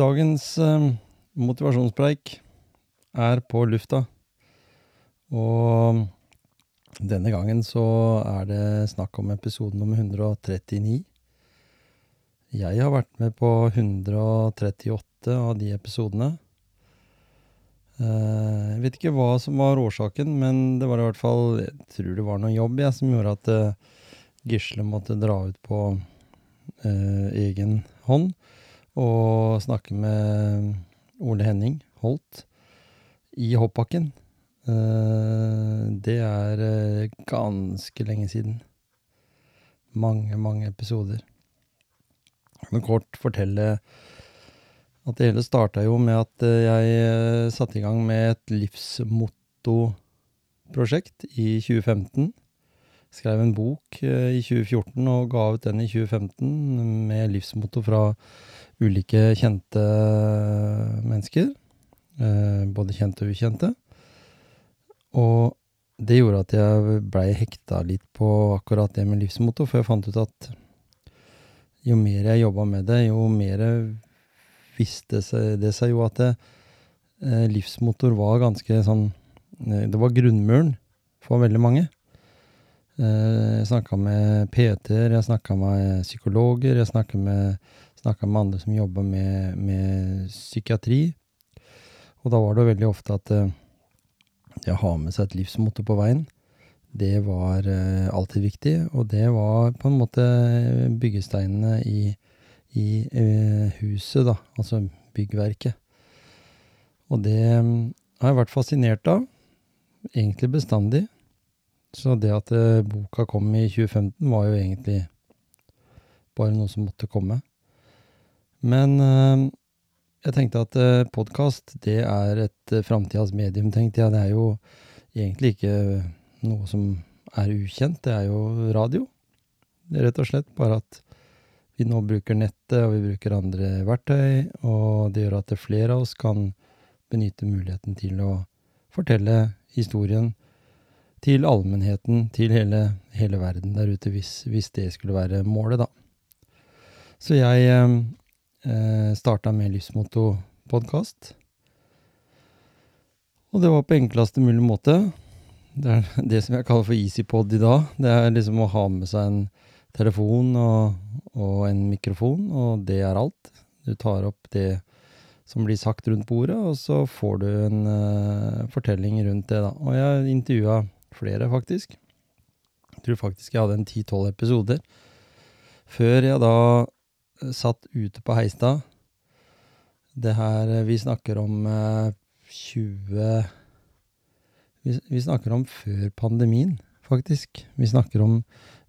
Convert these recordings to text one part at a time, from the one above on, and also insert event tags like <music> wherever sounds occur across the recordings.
Dagens eh, motivasjonspreik er på lufta. Og denne gangen så er det snakk om episode nummer 139. Jeg har vært med på 138 av de episodene. Eh, Jeg vet ikke hva som var årsaken, men det var i hvert fall Jeg tror det var noe jobb jeg, som gjorde at eh, Gisle måtte dra ut på eh, egen hånd og snakke med Ole Henning Holt i hoppbakken. Eh, det er eh, ganske lenge siden. Mange, mange episoder. Jeg kan kort fortelle at det hele starta jo med at eh, jeg satte i gang med et livsmottoprosjekt i 2015 skrev en bok i 2014 og ga ut den i 2015 med livsmotto fra ulike kjente mennesker. eh, Både kjente og ukjente. Og det gjorde at jeg blei hekta litt på akkurat det med livsmotto, for jeg fant ut at jo mer jeg jobba med det, jo mer visste det seg jo at det, eh, livsmotor var ganske sånn eh, Det var grunnmuren for veldig mange. Eh, Jeg snakka med PT-er, jeg snakka med psykologer, jeg snakka med, snakket med andre som jobba med, med psykiatri. Og da var det veldig ofte at eh, det å ha med seg et livsmotto på veien, det var eh, alltid viktig. Og det var på en måte byggesteinene i, i eh, huset, da. Altså byggverket. Og det har jeg vært fascinert av. Egentlig bestandig. Så det at eh, boka kom i 2015 var jo egentlig bare noe som måtte komme. Men eh, jeg tenkte at eh, podkast, det er et eh, framtidas medium, tenkte jeg. Det er jo egentlig ikke noe som er ukjent, det er jo radio. Det er rett og slett bare at vi nå bruker nettet, og vi bruker andre verktøy, og det gjør at flere av oss kan benytte muligheten til å fortelle historien til allmennheten, til hele, hele verden der ute, hvis, hvis det skulle være målet, da. Så jeg eh, eh, starta med Livsmotto-podkast. Og det var på enkleste mulig måte. Det er <laughs> det som jeg kaller for EasyPod i dag. Det er liksom å ha med seg en telefon og, og en mikrofon, og det er alt. Du tar opp det som blir sagt rundt bordet, og så får du en uh, fortelling rundt det, da. Og jeg intervjua flere, faktisk. Jeg tror faktisk jeg hadde en ti-tolv episoder. Før jeg da satt ute på Heistad. Det her eh, Vi snakker om eh, 20 vi, vi snakker om før pandemien, faktisk. Vi snakker om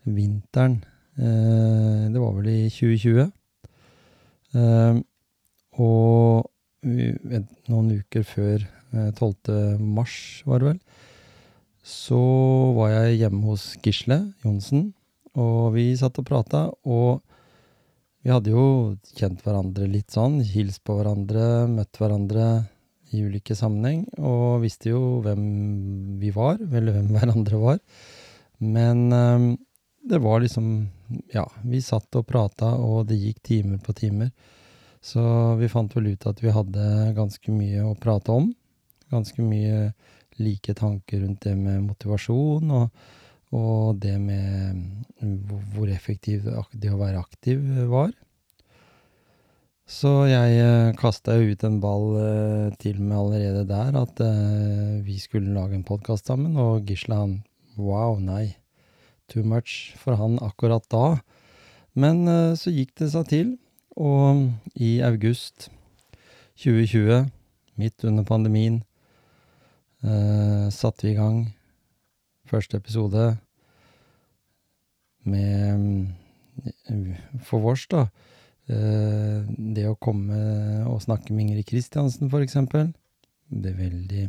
vinteren. Eh, det var vel i 2020. Eh, og noen uker før eh, 12. mars, var det vel, så var jeg hjemme hos Gisle Johnsen, og vi satt og prata, og vi hadde jo kjent hverandre litt sånn, hilst på hverandre, møtt hverandre i ulike sammenheng, og visste jo hvem vi var, eller hvem <laughs> hverandre var. Men um, det var liksom, ja, vi satt og prata, og det gikk timer på timer. Så vi fant vel ut at vi hadde ganske mye å prate om. Ganske mye like tanker rundt det med motivasjon, og, og det med hvor- effektiv det å være aktiv var. Så jeg eh, kasta jo ut en ball eh, til meg allerede der, at eh, vi skulle lage en podkast sammen, og Gisle han Wow, nei. Too much for han akkurat da. Men så gikk det seg til, og i august 2020, midt under pandemien, eh, satte vi i gang første episode med For vårs, da. Eh, det å komme og snakke med Ingrid Kristiansen, for eksempel. Det er veldig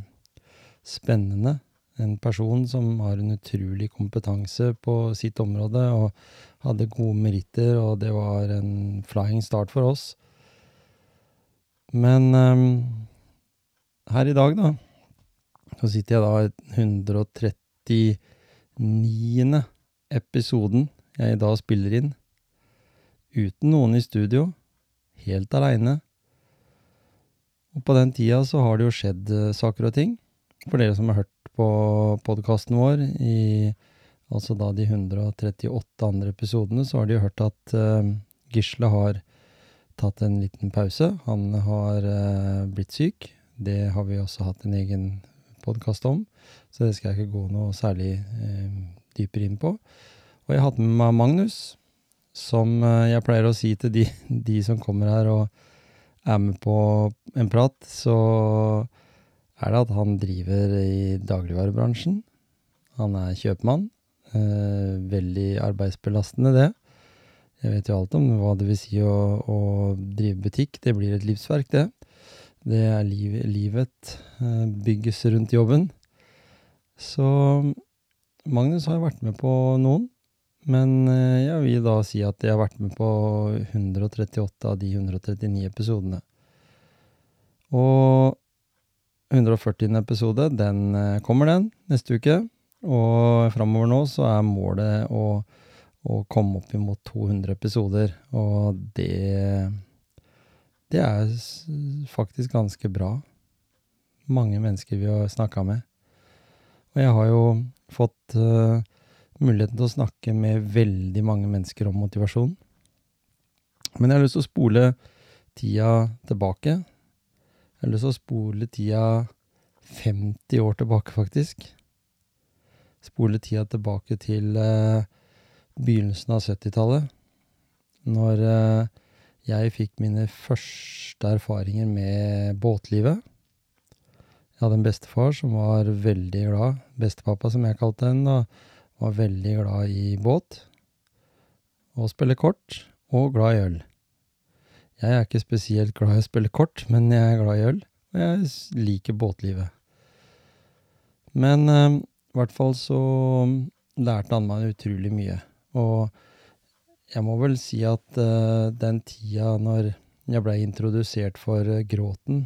spennende. En person som har en utrolig kompetanse på sitt område, og hadde gode meritter, og det var en flying start for oss. Men um, her i dag, da, så sitter jeg da 130 39. episoden jeg i dag spiller inn, uten noen i studio, helt aleine. Og på den tida så har det jo skjedd eh, saker og ting. For dere som har hørt på podkasten vår, i, altså da de 138 andre episodene, så har de jo hørt at uh, Gisle har tatt en liten pause. Han har uh, blitt syk. Det har vi også hatt en egen podkast om så det skal jeg ikke gå noe særlig eh, dypere inn på. Og jeg har hatt med meg Magnus, som jeg pleier å si til de, <laughs> de som kommer her og er med på en prat, så er det at han driver i dagligvarebransjen. Han er kjøpmann. Eh, veldig arbeidsbelastende, det. Jeg vet jo alt om hva det vil si å, å drive butikk. Det blir et livsverk, det. Det er liv, livet eh, bygges rundt jobben. Så Magnus har vært med på noen. Men eh, jeg vil da si at jeg har vært med på 138 av de 139 episodene. Og 140. episode, den eh, kommer den neste uke. Og framover nå så er målet å, å komme opp imot 200 episoder. Og det Det er faktisk ganske bra. Mange mennesker vi har snakka med. Og jeg har jo fått uh, muligheten til å snakke med veldig mange mennesker om motivasjon. Men jeg har lyst til å spole tida tilbake. Jeg har lyst til å spole tida 50 år tilbake, faktisk. Spole tida tilbake til uh, begynnelsen av 70-tallet. Når uh, jeg fikk mine første erfaringer med båtlivet. Jeg hadde en bestefar som var veldig glad, bestepappa som jeg kalte den, da, var veldig glad i båt. Og spille kort, og glad i øl. Jeg er ikke spesielt glad i å spille kort, men jeg er glad i øl, og jeg liker båtlivet. Men eh, i hvert fall så lærte han meg utrolig mye. Og jeg må vel si at eh, den tida når jeg blei introdusert for eh, gråten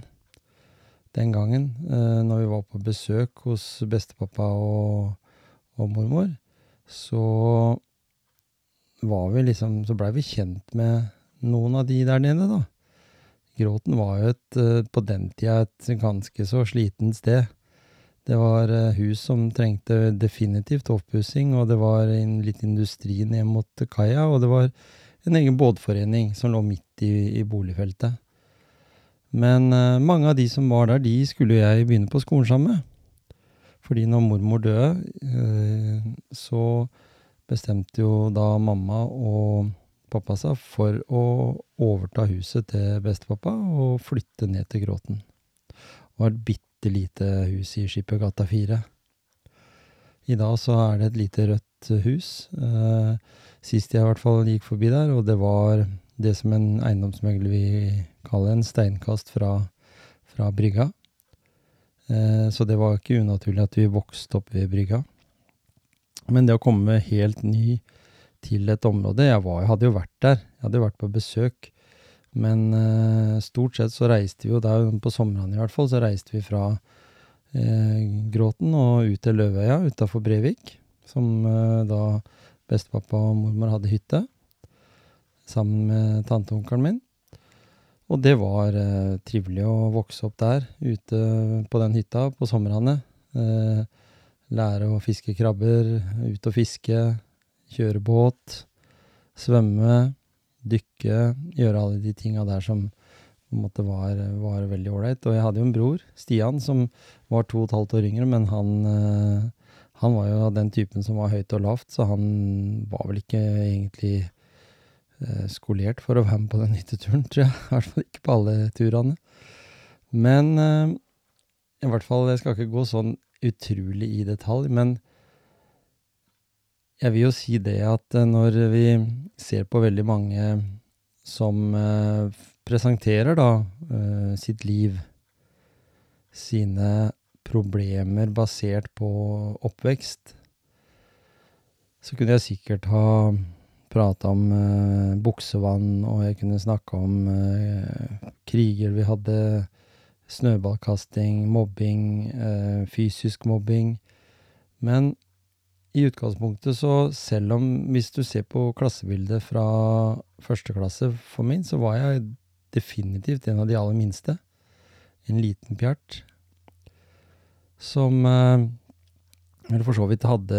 den gangen, eh, når vi var på besøk hos bestepappa og, og mormor, så var vi liksom Så blei vi kjent med noen av de der nede, da. Gråten var jo et, eh, på den tida et ganske så slitent sted. Det var eh, hus som trengte definitivt oppussing, og det var litt industri ned mot kaia, og det var en egen båtforening som lå midt i, i boligfeltet. Men uh, mange av de som var der, de skulle jeg begynne på skolen sammen med. Fordi når mormor døde, uh, så bestemte jo da mamma og pappa seg for å overta huset til bestepappa og flytte ned til Gråten. Det var et bitte lite hus i Skippergata 4. I dag så er det et lite rødt hus. Eh, sist jeg i hvert fall gikk forbi der, og det var det som en eiendomsmegler vil kalle en steinkast fra, fra brygga. Eh, så det var ikke unaturlig at vi vokste opp ved brygga. Men det å komme helt ny til et område Jeg, var, hadde jo vært der, jeg hadde jo vært på besøk. Men eh, stort sett så reiste vi jo der, på somrene i hvert fall, så reiste vi fra eh, Gråten og ut til Løvøya utafor Brevik. Som uh, da bestepappa og mormor hadde hytte. Sammen med tanteonkelen min. Og det var trivelig å vokse opp der, ute på den hytta på somrene. lære å fiske krabber, ut og fiske, kjøre båt, svømme, dykke, gjøre alle de tinga der som på en måte var, var veldig ålreit. Og jeg hadde jo en bror, Stian, som var to og et halvt år yngre, men han, eh, han var jo av den typen som var høyt og lavt, så han var vel ikke egentlig eh, skolert for å være med på den hytteturen, tror jeg. I hvert fall ikke på alle turene. Men eh, i hvert fall, jeg skal ikke gå sånn utrolig i detalj, men jeg vil jo si det at eh, når vi ser på veldig mange som eh, presenterer da eh, sitt liv, sine problemer basert på oppvekst, så kunne jeg sikkert ha prata om eh, buksevann, og jeg kunne snakke om eh, kriger vi hadde, snøballkasting, mobbing, eh, fysisk mobbing. Men i utgangspunktet så, selv om hvis du ser på klassebildet fra første klasse for min, så var jeg definitivt en av de aller minste. En liten pjert. Som eh, eller for så vidt hadde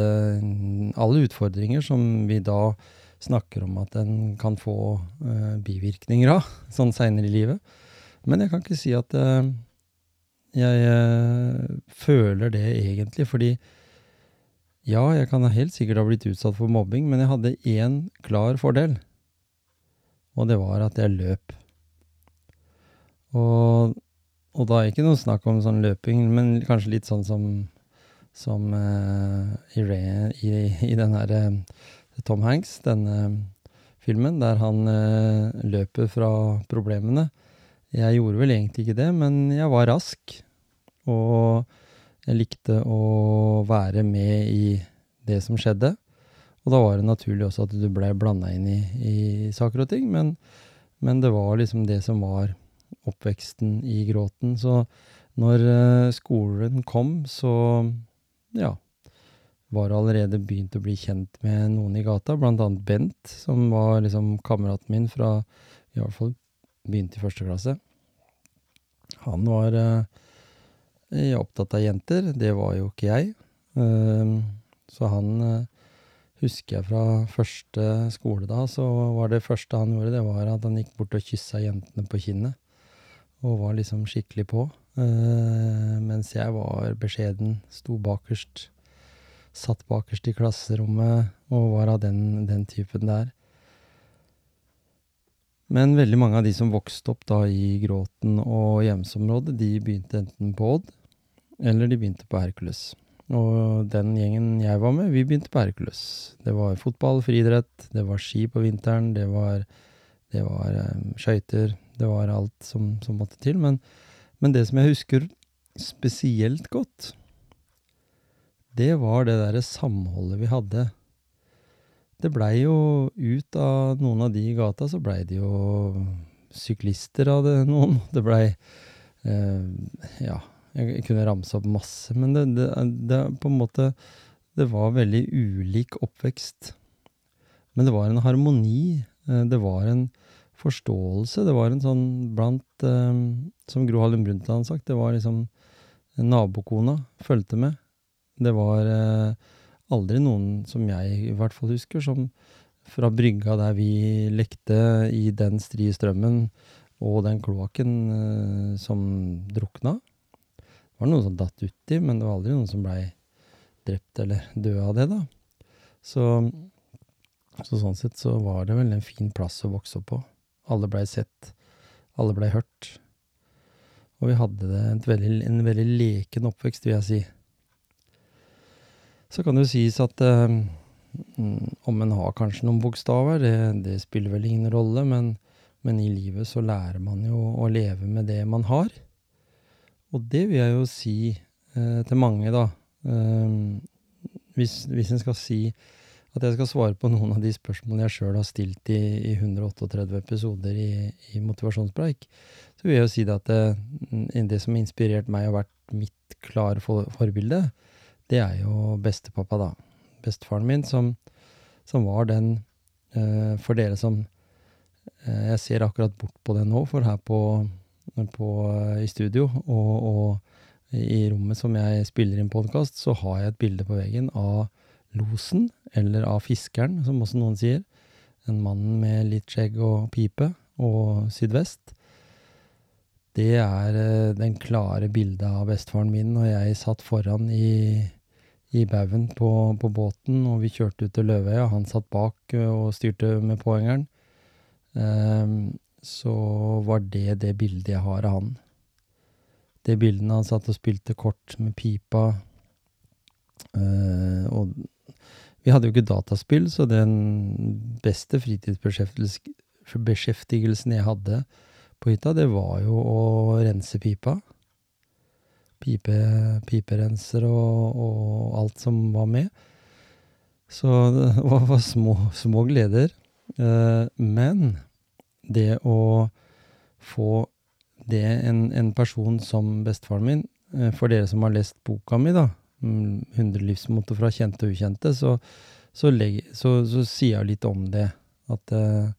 alle utfordringer som vi da snakker om at en kan få eh, bivirkninger av, sånn seinere i livet. Men jeg kan ikke si at eh, jeg eh, føler det egentlig, fordi ja, jeg kan helt sikkert ha blitt utsatt for mobbing, men jeg hadde én klar fordel, og det var at jeg løp. Og, og da er ikke noe snakk om sånn løping, men kanskje litt sånn som som uh, i, i, i, den her uh, Tom Hanks, denne filmen, der han uh, løper fra problemene. Jeg gjorde vel egentlig ikke det, men jeg var rask. Og jeg likte å være med i det som skjedde. Og da var det naturlig også at du ble blanda inn i, i, saker og ting, men, men, det var liksom det som var oppveksten i gråten. Så når skolen kom, så ja, var allerede begynt å bli kjent med noen i gata, blant annet Bent, som var liksom kameraten min fra i hvert fall begynte i første klasse. Han var eh, opptatt av jenter, det var jo ikke jeg. Uh, så han uh, husker jeg fra første skole da, så var det første han gjorde, det var at han gikk bort og kyssa jentene på kinnet. Og var liksom skikkelig på. Uh, mens jeg var beskjeden, sto bakerst. Satt bakerst i klasserommet og var av den, den, typen der. Men veldig mange av de som vokste opp da i Gråten og Hjemsområdet, de begynte enten på Odd, eller de begynte på Hercules. Og den gjengen jeg var med, vi begynte på Hercules. Det var fotball, friidrett, det var ski på vinteren, det var, var um, skøyter, det var alt som, som måtte til. Men men det som jeg husker spesielt godt, det var det derre samholdet vi hadde. Det blei jo ut av noen av de i gata, så blei det jo syklister av det <laughs> noen. Det blei eh, Ja, jeg kunne ramse opp masse, men det, det, det på en måte Det var veldig ulik oppvekst. Men det var en harmoni. Eh, det var en forståelse. Det var en sånn blant eh, Som Gro Harlem Brundtland sagt, det var liksom Nabokona fulgte med. Det var uh, aldri noen som jeg i hvert fall husker, som fra brygga der vi lekte i den strie strømmen og den kloakken uh, som drukna. Det var noen som datt uti, men det var aldri noen som blei drept eller død av det, da. Så, så sånn sett så var det vel en fin plass å vokse opp på. Alle blei sett. Alle blei hørt. Og vi hadde det veldig, en veldig leken oppvekst, vil jeg si. Så kan det jo sies at eh, om en har kanskje noen bokstaver, det, det spiller vel ingen rolle, men, men, i livet så lærer man jo å leve med det man har. Og det vil jeg jo si eh, til mange, da. Eh, hvis, hvis en skal si at jeg skal svare på <laughs> noen av de spørsmålene jeg sjøl har stilt i, i 138 episoder i, i Motivasjonspreik, så vil jeg jo si det at det, det som har inspirert meg og vært mitt klare for, forbilde, det er jo bestepappa, da. Bestefaren min, som, som var den uh, For dere som uh, Jeg ser akkurat bort på det nå, for her på, på uh, i studio og, og i rommet som jeg spiller inn podkast, så har jeg et bilde på veggen av losen, eller av fiskeren, som også noen sier. En mann med litt skjegg og pipe, og sydvest. Det er uh, den klare bildet av bestefaren min når jeg satt foran i, i baugen på, på, båten, og vi kjørte ut til Løvøya. Han satt bak uh, og styrte med påhengeren. Um, så var det det bildet jeg har av han. Det bildet han satt og spilte kort med pipa, og Vi hadde jo ikke dataspill, så den beste fritidsbeskjeftigelsen jeg hadde på hytta, det var jo å rense pipa. Pipe, piperenser og, og alt som var med. Så det <laughs> var, små, små gleder. Eh, men det å få det en, en person som bestefaren min eh, For dere som har lest boka mi, da, 100 mm, livsmotto fra kjente og ukjente, så, så, legge, så, så sier jeg litt om det. At uh,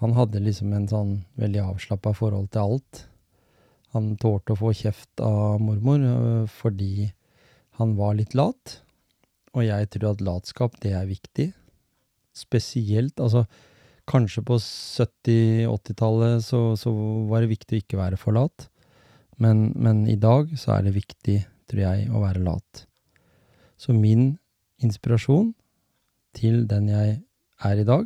han hadde liksom en sånn veldig avslappa forhold til alt. Han tålte å få kjeft av mormor uh, fordi han var litt lat. Og jeg tror at latskap, det er viktig. Spesielt, altså Kanskje på 70-80-tallet så, så, var det viktig å ikke være for lat. Men, men, i dag så er det viktig, tror jeg, å være lat. Så min inspirasjon til den jeg er i dag,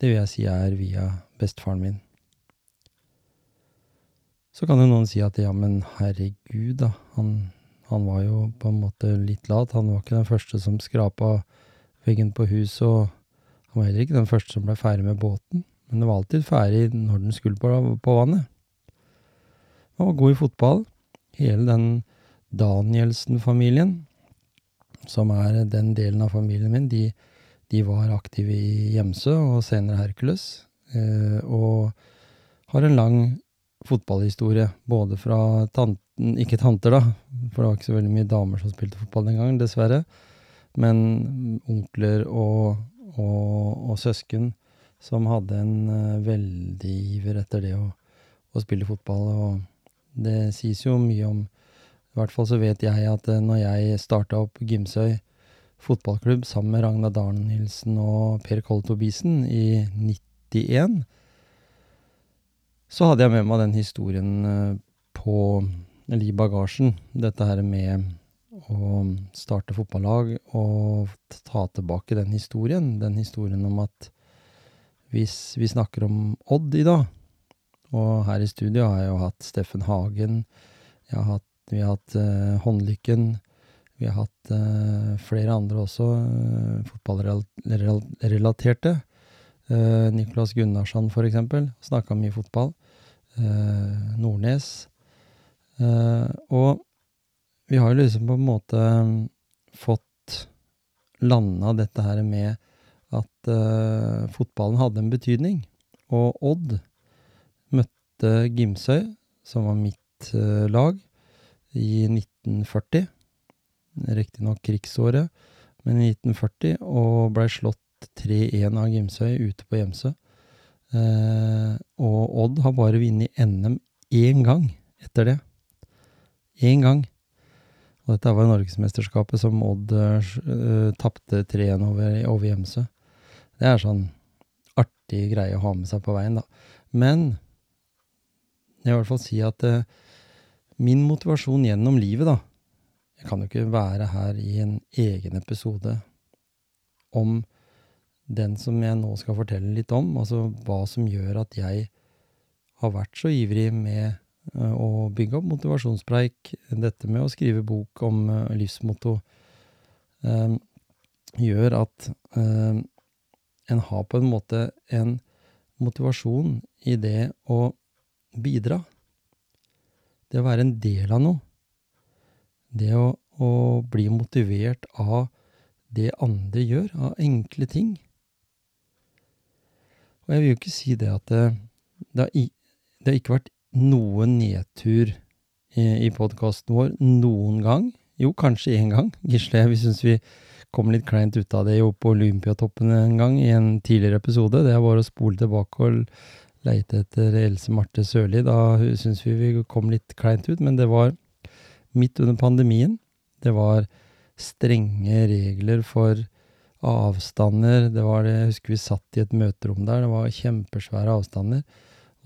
det vil jeg si er via bestefaren min. Så kan jo noen si at ja, men herregud, da. Han, han var jo på en måte litt lat. Han var ikke den første som skrapa veggen på huset og han var heller ikke den første som ble ferdig med båten, men det var alltid ferdig når den skulle på, på vannet. Han var god i fotball. Hele den Danielsen-familien, som er den delen av familien min, de, de var aktive i Gjemsø og senere Hercules, eh, og har en lang fotballhistorie, både fra tanten Ikke tanter, da, for det var ikke så veldig mye damer som spilte fotball den gangen, dessverre, men onkler og og, og søsken som hadde en uh, veldig iver etter det å, å, spille fotball. Og det sies jo mye om I hvert fall så vet jeg at uh, når jeg starta opp Gimsøy fotballklubb sammen med Ragna Danielsen og Per Kolle Tobisen i 91, så hadde jeg med meg den historien uh, på, eller i bagasjen. Dette her med å starte fotballag og ta tilbake den historien. Den historien om at hvis vi snakker om Odd i dag, og her i studio har jeg jo hatt Steffen Hagen, har hatt, vi har hatt uh, Håndlykken, vi har hatt uh, flere andre også, uh, fotballrelaterte. Uh, Gunnarsson, for eksempel, snakka mye fotball. Nordnes. og vi har jo liksom på en måte fått landa dette her med at uh, fotballen hadde en betydning. Og Odd møtte Gimsøy, som var mitt uh, lag, i 1940. Riktignok krigsåret, men i 1940, og blei slått 3-1 av Gimsøy ute på Gjemsø. Eh, og Odd har bare vunnet NM én gang etter det. Én gang. Og dette var Norgesmesterskapet som Odd eh, tapte 3-1 over, over Gjemsø. Det er sånn artig greie å ha med seg på veien, da. Men jeg vil i hvert fall si at eh, min motivasjon gjennom livet, da Jeg kan jo ikke være her i en egen episode om den som jeg nå skal fortelle litt om, altså hva som gjør at jeg har vært så ivrig med å bygge opp motivasjonspreik. Dette med å skrive bok om eh, livsmotto eh, gjør at en har på en måte en motivasjon i det å bidra. Det å være en del av noe. Det å, å bli motivert av det andre gjør, av enkle ting. Og jeg vil jo ikke si det at det, det, har, det har ikke vært noe nedtur i, i podkasten vår noen gang. Jo, kanskje én gang. <laughs> Gisle, vi syns vi kom litt kleint ut av det jo på Olympiatoppen en gang i en tidligere episode. Det bare å spole tilbake og leite etter Else Marte Sørli. Da syns vi vi kom litt kleint ut, men det var midt under pandemien. Det var strenge regler for avstander. Det var det, jeg husker vi satt i et møterom der, det var kjempesvære avstander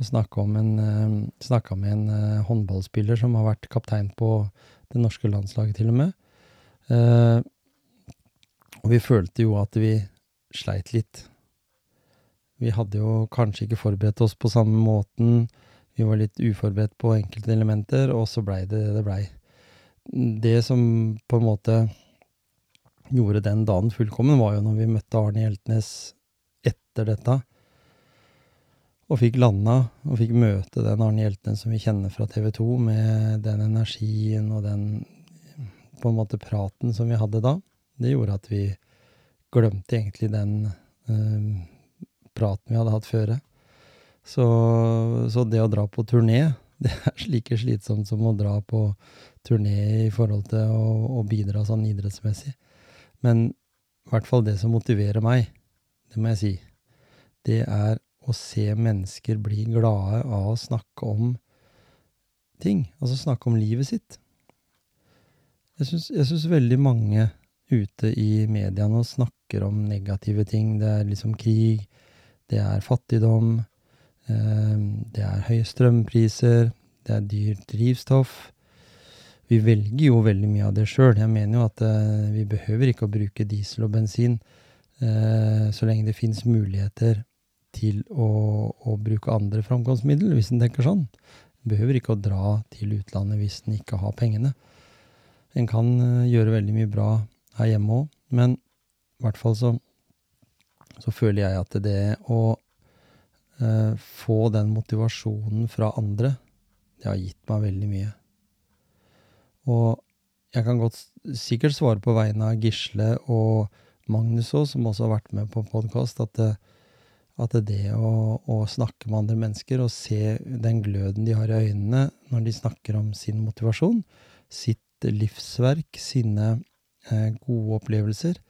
og snakka eh, med en eh, håndballspiller som har vært kaptein på det norske landslaget, til og med. Eh, og vi følte jo at vi sleit litt. Vi hadde jo kanskje ikke forberedt oss på samme måten. Vi var litt uforberedt på enkelte elementer, og så blei det det blei. Det som på en måte gjorde den dagen fullkommen, var jo når vi møtte Arne Hjeltnes etter dette. Og fikk landa, og fikk møte den Arne Hjeltnes som vi kjenner fra TV 2, med den energien og den på en måte praten som vi hadde da. Det gjorde at vi glemte egentlig den eh, praten vi hadde hatt før. Så, så, det å dra på turné, <laughs> det er like slitsomt som å dra på turné i forhold til å, å bidra sånn idrettsmessig. Men i hvert fall det som motiverer meg, det må jeg si, det er å se mennesker bli glade av å snakke om ting. Altså snakke om livet sitt. Jeg syns veldig mange ute i media nå snakker om negative ting. Det er liksom krig, det er fattigdom, eh, det er høye strømpriser, det er dyrt drivstoff. Vi velger jo veldig mye av det sjøl. Jeg mener jo at eh, vi behøver ikke å bruke diesel og bensin eh, så lenge det fins muligheter til å, å, bruke andre framkomstmiddel, hvis en tenker sånn. En behøver ikke å dra til utlandet hvis en ikke har pengene. En kan gjøre veldig mye bra her hjemme òg, men i hvert fall så, så føler jeg at det å eh, få den motivasjonen fra andre, det har gitt meg veldig mye. Og jeg kan godt sikkert svare på vegne av Gisle og Magnus òg, som også har vært med på podkast, at, at, det å, å, snakke med andre mennesker og se den gløden de har i øynene når de snakker om sin motivasjon, sitt livsverk, sine eh, gode opplevelser,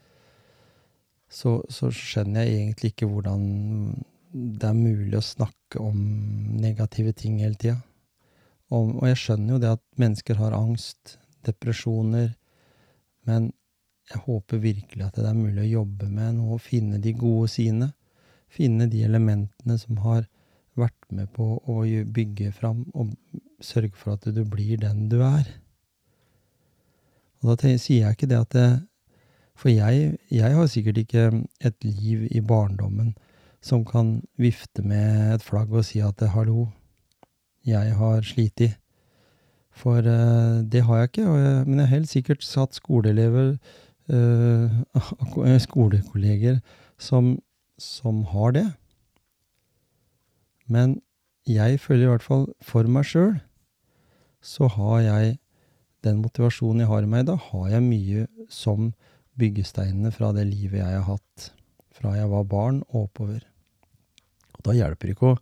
så, så, skjønner jeg egentlig ikke hvordan det er mulig å snakke om negative ting hele tida. Og, og, jeg skjønner jo det at mennesker har angst, depresjoner, men jeg håper virkelig at det er mulig å jobbe med noe, finne de gode sidene. Finne de elementene som har vært med på å bygge fram og sørge for at du blir den du er. Og da sier jeg ikke det at det, For jeg, jeg har sikkert ikke et liv i barndommen som kan vifte med et flagg og si at 'hallo, jeg har slitt i. For uh, det har jeg ikke. Jeg, men jeg har helt sikkert satt skoleelever, uh, skolekolleger, som, som, har det. Men jeg føler i hvert fall for meg sjøl, så har jeg den motivasjonen jeg har i meg, da har jeg mye som byggesteinene fra det livet jeg har hatt fra jeg var barn og oppover. Og da hjelper det ikke å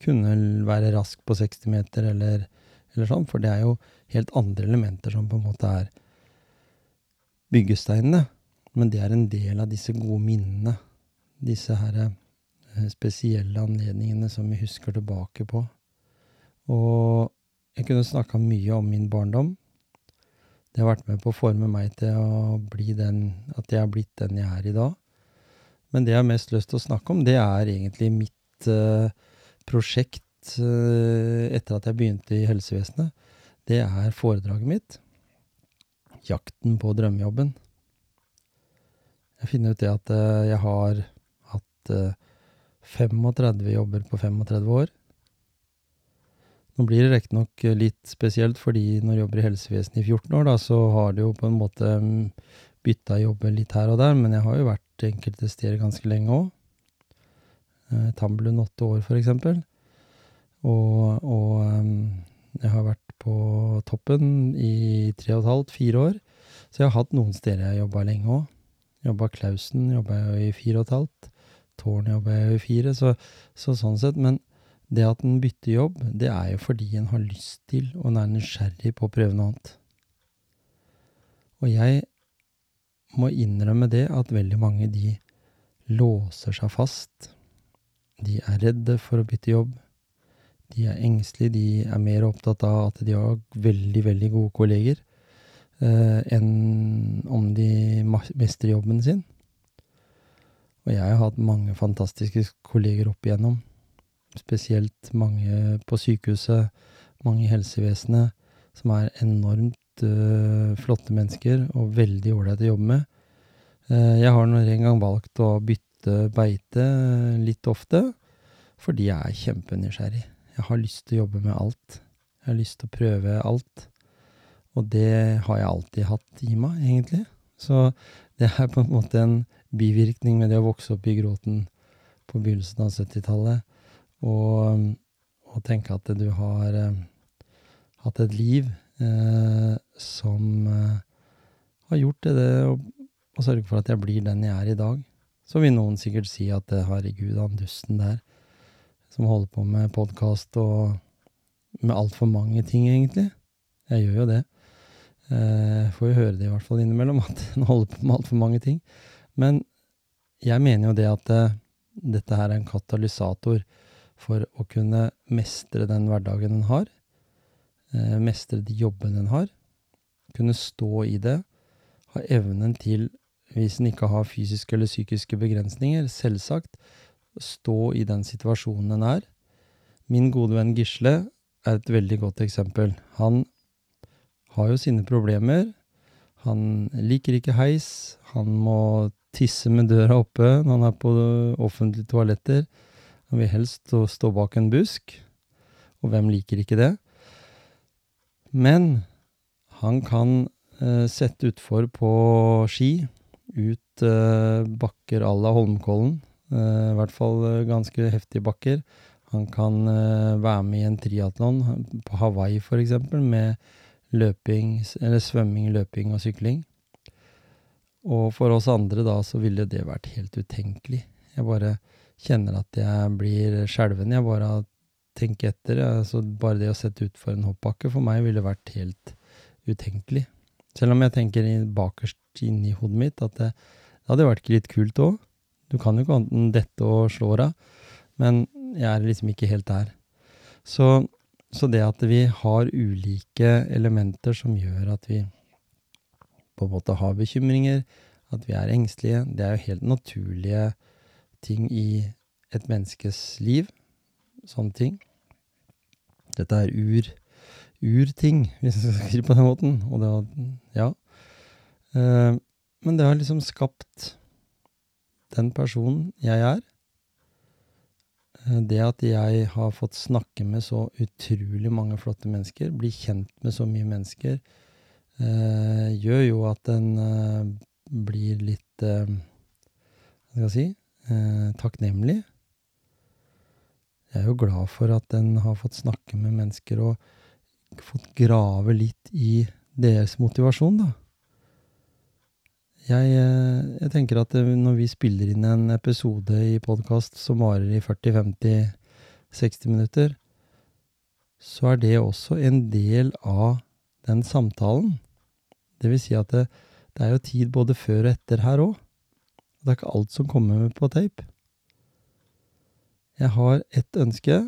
kunne være rask på 60 meter eller, eller, sånn, for det er jo helt andre elementer som på en måte er byggesteinene. Men det er en del av disse gode minnene. Disse her eh, spesielle anledningene som vi husker tilbake på. Og jeg kunne snakka mye om min barndom. Det har vært med på å forme meg til å bli den, at jeg har blitt den jeg er i dag. Men det jeg har mest lyst til å snakke om, det er egentlig mitt uh, prosjekt uh, etter at jeg begynte i helsevesenet. Det er foredraget mitt. Jakten på drømmejobben. Jeg finner ut det at uh, jeg har hatt 35 jobber på 35 år. Nå blir det riktignok litt spesielt, fordi når du jobber i helsevesenet i 14 år, da, så har du jo på en måte mm, bytta jobber litt her og der, men jeg har jo vært enkelte steder ganske lenge òg. Eh, Tambelund åtte år, for. Og, og um, jeg har vært på toppen i tre og et halvt, fire år. Så jeg har hatt noen steder jeg har jobba lenge òg. Jobba Klausen jobba jeg i fire og et halvt. Tårn jobba jeg i fire, så, så sånn sett. Men det at en bytter jobb, det er jo fordi en har lyst til og en er nysgjerrig på å prøve noe annet. Og jeg må innrømme det at veldig mange de låser seg fast. De er redde for å bytte jobb. De er engstelige, de er mer opptatt av at de har veldig, veldig gode kolleger, eh, enn om de mestrer jobben sin. Og jeg har hatt mange fantastiske kolleger opp igjennom spesielt mange på sykehuset, mange i helsevesenet, som er enormt øh, flotte mennesker og veldig ålreite å jobbe med. Uh, jeg har nå en gang valgt å bytte beite litt ofte, fordi jeg er kjempenysgjerrig. Jeg har lyst til å jobbe med alt. Jeg har lyst til å prøve alt. Og det har jeg alltid hatt i meg, egentlig. Så det er på en måte en bivirkning med det å vokse opp i gråten på begynnelsen av 70-tallet. Og, og tenke at du har eh, hatt et liv eh, som eh, har gjort det, det og, og sørge for at jeg blir den jeg er i dag. Så vil noen sikkert si at eh, herregud, han dusten der som holder på med podkast og med altfor mange ting, egentlig. Jeg gjør jo det. Eh, får jo høre det i hvert fall innimellom, at <laughs> en holder på med altfor mange ting. Men jeg mener jo det at eh, dette her er en katalysator for å kunne mestre den hverdagen en har. Eh, mestre de jobbene en har. Kunne stå i det. Ha evnen til, hvis en ikke har fysiske eller psykiske begrensninger, selvsagt, stå i den situasjonen en er. Min gode venn Gisle er et veldig godt eksempel. Han har jo sine problemer. Han liker ikke heis. Han må tisse med døra oppe når han er på offentlige toaletter. Han vil helst stå bak en busk. Og hvem liker ikke det? Men han kan eh, sette utfor på ski, ut eh, bakker à la Holmenkollen. Eh, I hvert fall eh, ganske heftige bakker. Han kan være med i en triatlon på Hawaii f.eks. med løping, eller svømming, løping og sykling. Og for oss andre da, så ville det vært helt utenkelig. Jeg bare kjenner at jeg blir skjelven. Jeg bare tenker etter. Altså bare det å sette utfor en hoppbakke for meg ville vært helt utenkelig. Selv om jeg tenker bakerst inni hodet mitt at det, det hadde vært litt kult òg. Du kan jo ikke annet enn dette og slå av. Men jeg er liksom ikke helt der. Så, så det at vi har ulike elementer som gjør at vi på en måte har bekymringer, at vi er engstelige, det er jo helt naturlige ting i et menneskes liv. Sånne ting. Dette er ur, urting, hvis vi skal skrive på den måten. Og det var Ja. Uh, men det har liksom skapt den personen jeg er. Eh, det at jeg har fått snakke med så utrolig mange flotte mennesker, bli kjent med så mye mennesker, eh, gjør jo at en eh, blir litt eh, Hva skal jeg si eh, takknemlig. Jeg er jo glad for at en har fått snakke med mennesker og fått grave litt i deres motivasjon, da. Jeg, eh, jeg, tenker at eh, når vi spiller inn en episode i podkast som varer i 40-50-60 minutter, så er det også en del av den samtalen. Det vil si at det, det er jo tid både før og etter her òg. Det er ikke alt som kommer med på tape. Jeg har ett ønske,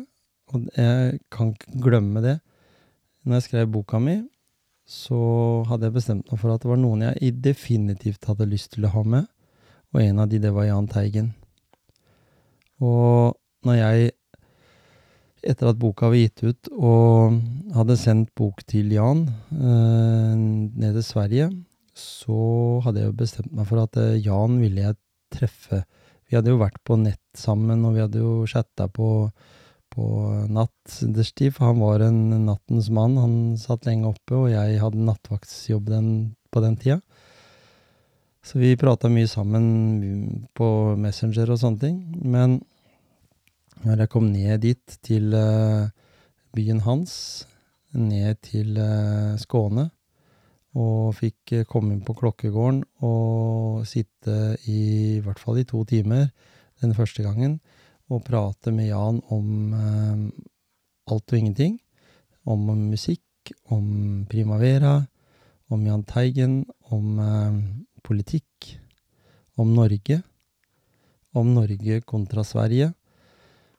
og jeg kan ikke glemme det. Når jeg skrev boka mi, så hadde jeg bestemt meg for at det var noen jeg definitivt hadde lyst til å ha med, og en av de, det var Jahn Teigen. Og når jeg, etter at boka var gitt ut, og hadde sendt bok til Jan eh, ned til Sverige, så hadde jeg jo bestemt meg for at eh, Jan ville jeg treffe. Vi hadde jo vært på nett sammen, og vi hadde jo chatta på på nattestid, for han var en nattens mann. Han satt lenge oppe, og jeg hadde nattvaktsjobb den, på den tida. Så vi prata mye sammen på Messenger og sånne ting. Men når jeg kom ned dit, til uh, byen hans, ned til uh, Skåne, og fikk komme inn på klokkegården og sitte i, i hvert fall i to timer den første gangen, og prate med Jan om eh, alt og ingenting. Om musikk, om Primavera, om Jahn Teigen, om eh, politikk, om Norge. Om Norge kontra Sverige.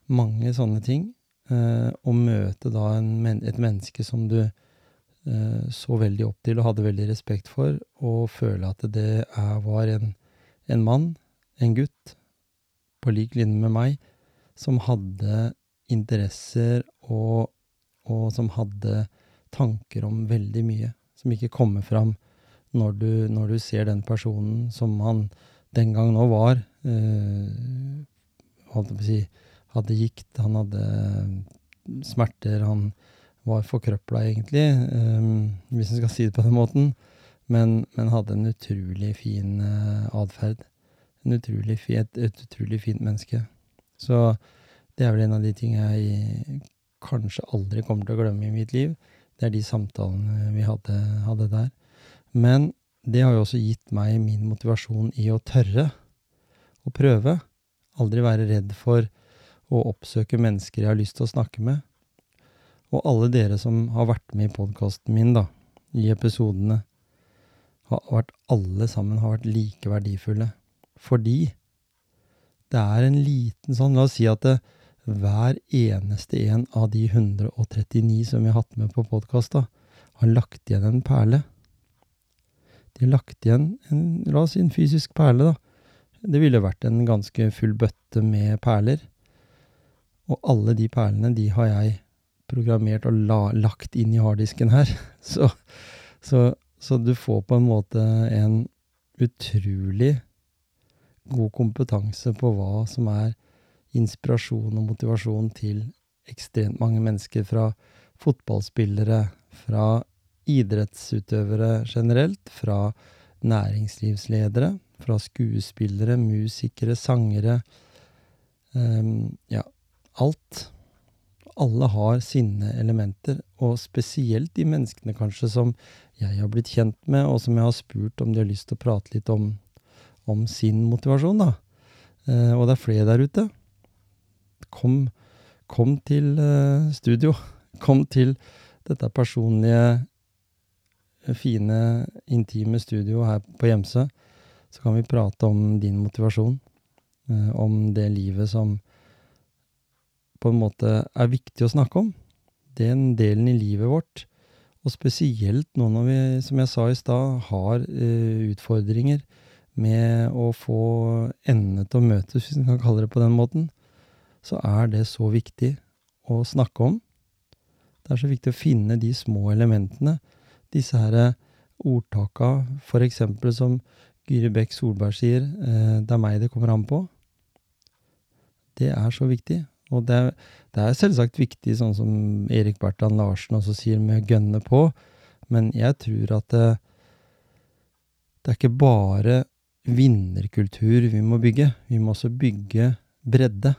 Mange sånne ting. Eh, å møte da en, et menneske som du eh, så veldig opp til og hadde veldig respekt for, og føle at det er, var en, en mann, en gutt, på lik linje med meg, som hadde interesser og, og, som hadde tanker om veldig mye, som ikke kommer fram når du, når du ser den personen som han den gang nå var. øh, på å si hadde gikt, han hadde smerter, han var forkrøpla, egentlig, øh, hvis en skal si det på den måten. men, men hadde en utrolig fin uh, atferd. Et utrolig fint menneske. Så det er vel en av de tingene jeg kanskje aldri kommer til å glemme i mitt liv. Det er de samtalene vi hadde, hadde der. Men det har jo også gitt meg min motivasjon i å tørre å prøve. Aldri være redd for å oppsøke mennesker jeg har lyst til å snakke med. Og alle dere som har vært med i podkasten min, da, i episodene, har vært, alle sammen har vært like verdifulle. Fordi det er en liten sånn La oss si at det, hver eneste en av de 139 som vi har hatt med på podkast, har lagt igjen en perle. De har lagt igjen en, la oss si en fysisk perle, da. Det ville vært en ganske full bøtte med perler. Og alle de perlene, de har jeg programmert og la, lagt inn i harddisken her. <laughs> Så, så så du får på en måte en utrolig god kompetanse på hva som er inspirasjon og motivasjon til ekstremt mange mennesker, fra fotballspillere, fra idrettsutøvere generelt, fra næringslivsledere, fra skuespillere, musikere, sangere um, Ja, alt. Alle har sine elementer, og spesielt de menneskene kanskje som jeg har blitt kjent med, og som jeg har spurt om de har lyst til å prate litt om, om sin motivasjon. da. Eh, og det er flere der ute. Kom, kom til eh, studio. <laughs> Kom til dette personlige, fine, intime studioet her på Gjemse. Så kan vi prate om din motivasjon. Eh, om det livet som på en måte er viktig å snakke om. Den delen i livet vårt og spesielt nå når vi, som jeg sa i stad, har uh, utfordringer med å få endene til å møtes, hvis en kan kalle det på den måten, så er det så viktig å snakke om. Det er så viktig å finne de små elementene. Disse her eh, ordtaka, for eksempel som Gyri Bekk Solberg sier, uh, 'det er meg det kommer an på'. Det er så viktig. Og det, det, er selvsagt viktig, sånn som Erik Bertan Larsen også sier, med å gønne på, men jeg tror at det, det er ikke bare vinnerkultur vi må bygge, vi må også bygge bredde.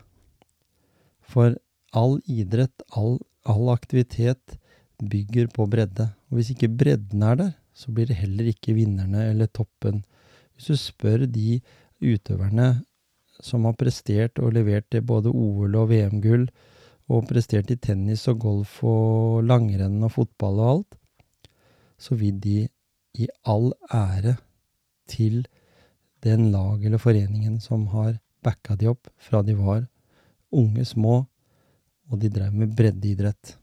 For all idrett, all, all aktivitet, bygger på bredde. Og hvis ikke bredden er der, så blir det heller ikke vinnerne eller toppen. Hvis du spør de utøverne som har prestert og levert til både OL og VM-gull, og prestert i tennis og golf og langrenn og fotball og alt, så vil de i all ære til den lag eller foreningen som har backa de opp fra de var unge, små, og de drev med breddeidrett.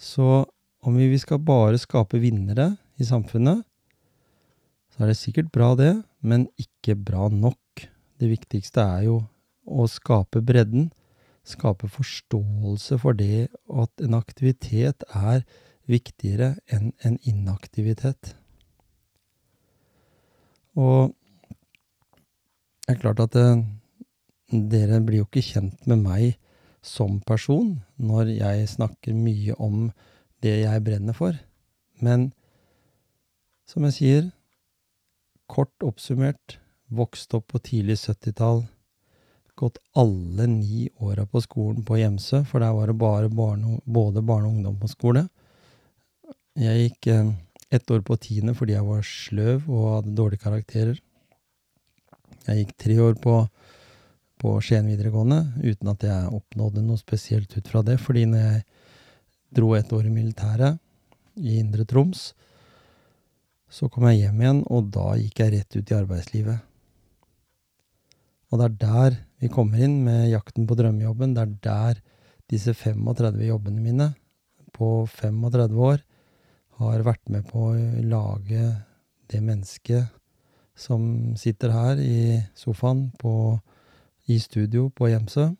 Så om vi skal bare skape vinnere i samfunnet, så er det sikkert bra, det, men ikke bra nok. Det viktigste er jo å skape bredden, skape forståelse for det at en aktivitet er viktigere enn en inaktivitet. Og det er klart at eh, dere blir jo ikke kjent med meg som person når jeg snakker mye om det jeg brenner for. Men som jeg sier, kort oppsummert, vokst opp på tidlig 70-tall. Gått alle ni åra på skolen på Gjemsø, for der var det bare barne, både barne- og skole. Jeg gikk eh, ett år på tiende fordi jeg var sløv og hadde dårlige karakterer. Jeg gikk tre år på, på Skien videregående uten at jeg oppnådde noe spesielt ut fra det, fordi når jeg dro et år i militæret i Indre Troms, så kom jeg hjem igjen, og da gikk jeg rett ut i arbeidslivet. Og det er der vi kommer inn med jakten på drømmejobben. Det er der disse 35 jobbene mine på 35 år har vært med på å lage det mennesket som sitter her i sofaen på, i studio på Gjemsø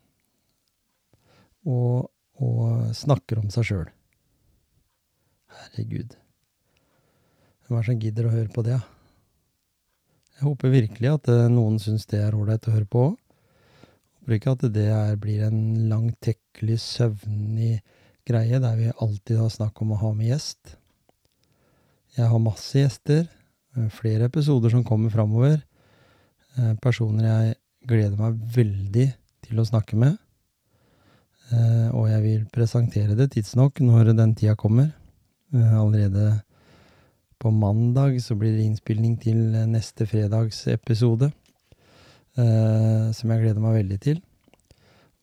og, og snakker om seg sjøl. Herregud. Hvem er det som gidder å høre på det? Jeg håper virkelig at eh, noen syns det er ålreit å høre på òg. Håper ikke at det er, blir en langtekkelig, søvnig greie der vi alltid har snakk om å ha med gjest. Jeg har masse gjester. eh, Flere episoder som kommer framover. Eh, Personer jeg gleder meg veldig til å snakke med. Eh, Og jeg vil presentere det tidsnok når den tida kommer. Allerede på mandag så blir det innspilling til neste fredags episode. Som jeg gleder meg veldig til.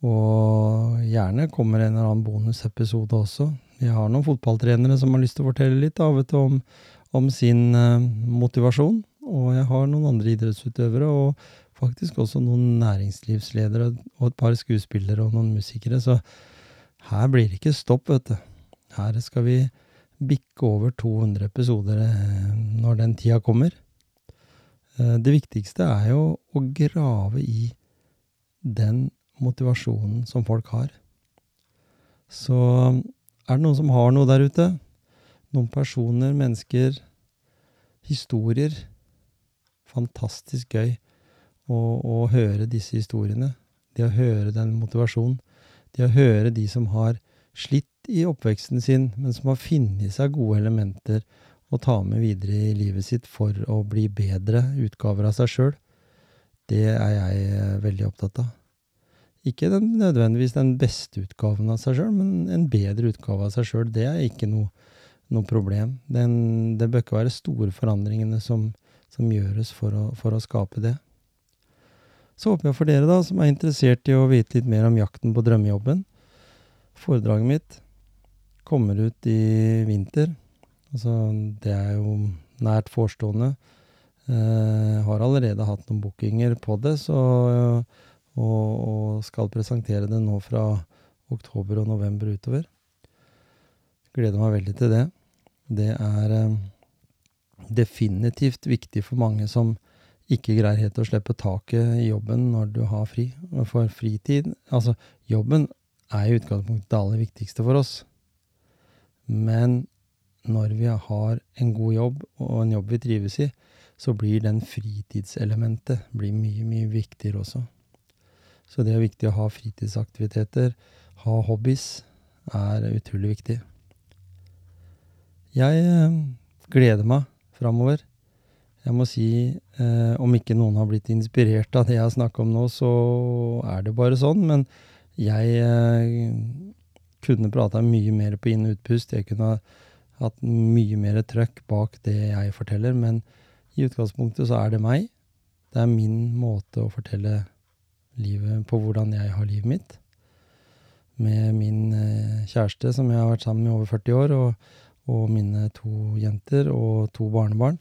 Og gjerne kommer en eller annen bonusepisode også. Jeg har noen fotballtrenere som har lyst til å fortelle litt da, du, om, om sin uh, motivasjon. Og jeg har noen andre idrettsutøvere, og faktisk også noen næringslivsledere og et par skuespillere og noen musikere. Så her blir det ikke stopp, vet du. Her skal vi bikke over 200 episoder eh, når den tida kommer. Eh, Det viktigste er jo å grave i den motivasjonen som folk har. Så er det noen som har noe der ute? Noen personer, mennesker, historier? Fantastisk gøy å, å høre disse historiene. Det å høre den motivasjonen. Det å høre de som har slitt i oppveksten sin, men som har funnet seg gode elementer å ta med videre i livet sitt for å bli bedre utgaver av seg sjøl. Det er jeg eh, veldig opptatt av. Ikke den, nødvendigvis den beste utgaven av seg sjøl, men en bedre utgave av seg sjøl. Det er ikke noe, noe problem. Den, det bør ikke være store forandringene som, som gjøres for å, for å skape det. Så håper jeg for dere da, som er interessert i å vite litt mer om jakten på drømmejobben. Foredraget mitt kommer ut i vinter. Altså, det er jo nært forestående. Eh, har allerede hatt noen bookinger på det, så og, og skal presentere det nå fra oktober og november utover. Gleder meg veldig til det. Det er eh, definitivt viktig for mange som ikke greier helt å slippe taket i jobben når du har fri. For fritid Altså, jobben er i utgangspunktet det aller viktigste for oss. Men når vi har en god jobb, og en jobb vi trives i, så blir den fritidselementet blir mye, mye viktigere også. Så det er viktig å ha fritidsaktiviteter, ha hobbies, er utrolig viktig. Jeg eh, gleder meg framover. Jeg må si, eh, om ikke noen har blitt inspirert av det jeg har snakka om nå, så er det bare sånn. Men jeg eh, kunne prata mye mer på inn- og utpust. Jeg kunne hatt mye mer trøkk bak det jeg forteller. Men i utgangspunktet så er det meg. Det er min måte å fortelle livet på hvordan jeg har livet mitt. Med min eh, kjæreste, som jeg har vært sammen med i over 40 år, og, og mine to jenter og to barnebarn,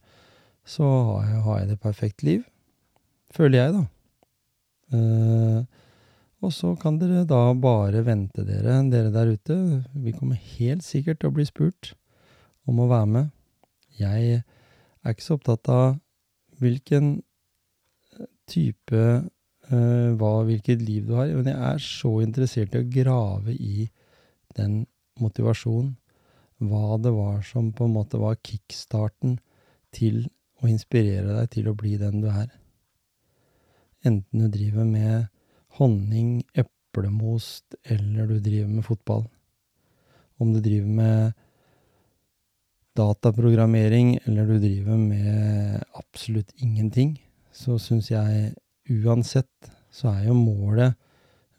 så har jeg, har jeg det perfekt liv. Føler jeg, da. Eh, og så kan dere da bare vente dere, dere der ute. Vi kommer helt sikkert til å bli spurt om å være med. Jeg er ikke så opptatt av hvilken type eh, hva, hvilket liv du har, men jeg er så interessert i å grave i den motivasjonen. Hva det var som på en måte var kickstarten til å inspirere deg til å bli den du er. Enten du driver med honning, eplemost, eller du driver med fotball. Om du driver med dataprogrammering, eller du driver med absolutt ingenting, så syns jeg uansett så er jo målet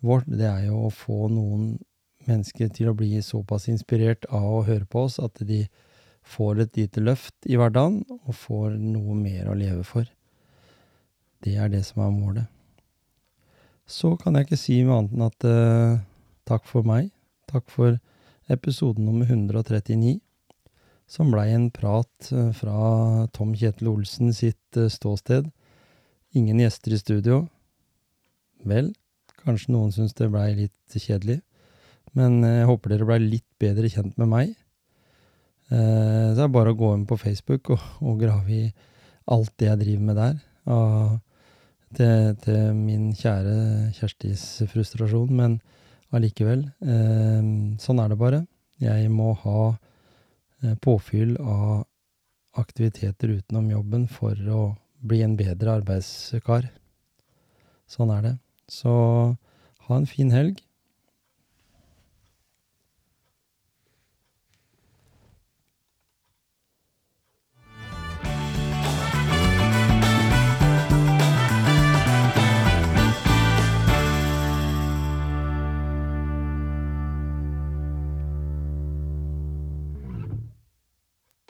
vårt det er jo å få noen mennesker til å bli såpass inspirert av å høre på oss at de får et lite løft i hverdagen og får noe mer å leve for. Det er det som er målet. Så kan jeg ikke si noe annet enn at uh, takk for meg. Takk for episode nummer 139 som blei en prat eh, fra Tom Kjetil Olsen sitt eh, ståsted. Ingen gjester i studio. Vel, kanskje noen syns det blei litt kjedelig, men eh, jeg håper dere blei litt bedre kjent med meg. Eh, Så er det bare å gå inn på Facebook og, og grave i alt det jeg driver med der. Og til, til min kjære Kjerstis frustrasjon, men allikevel. Eh, sånn er det bare. Jeg må ha eh, påfyll av aktiviteter utenom jobben for å bli en bedre arbeidskar. Sånn er det. Så ha en fin helg.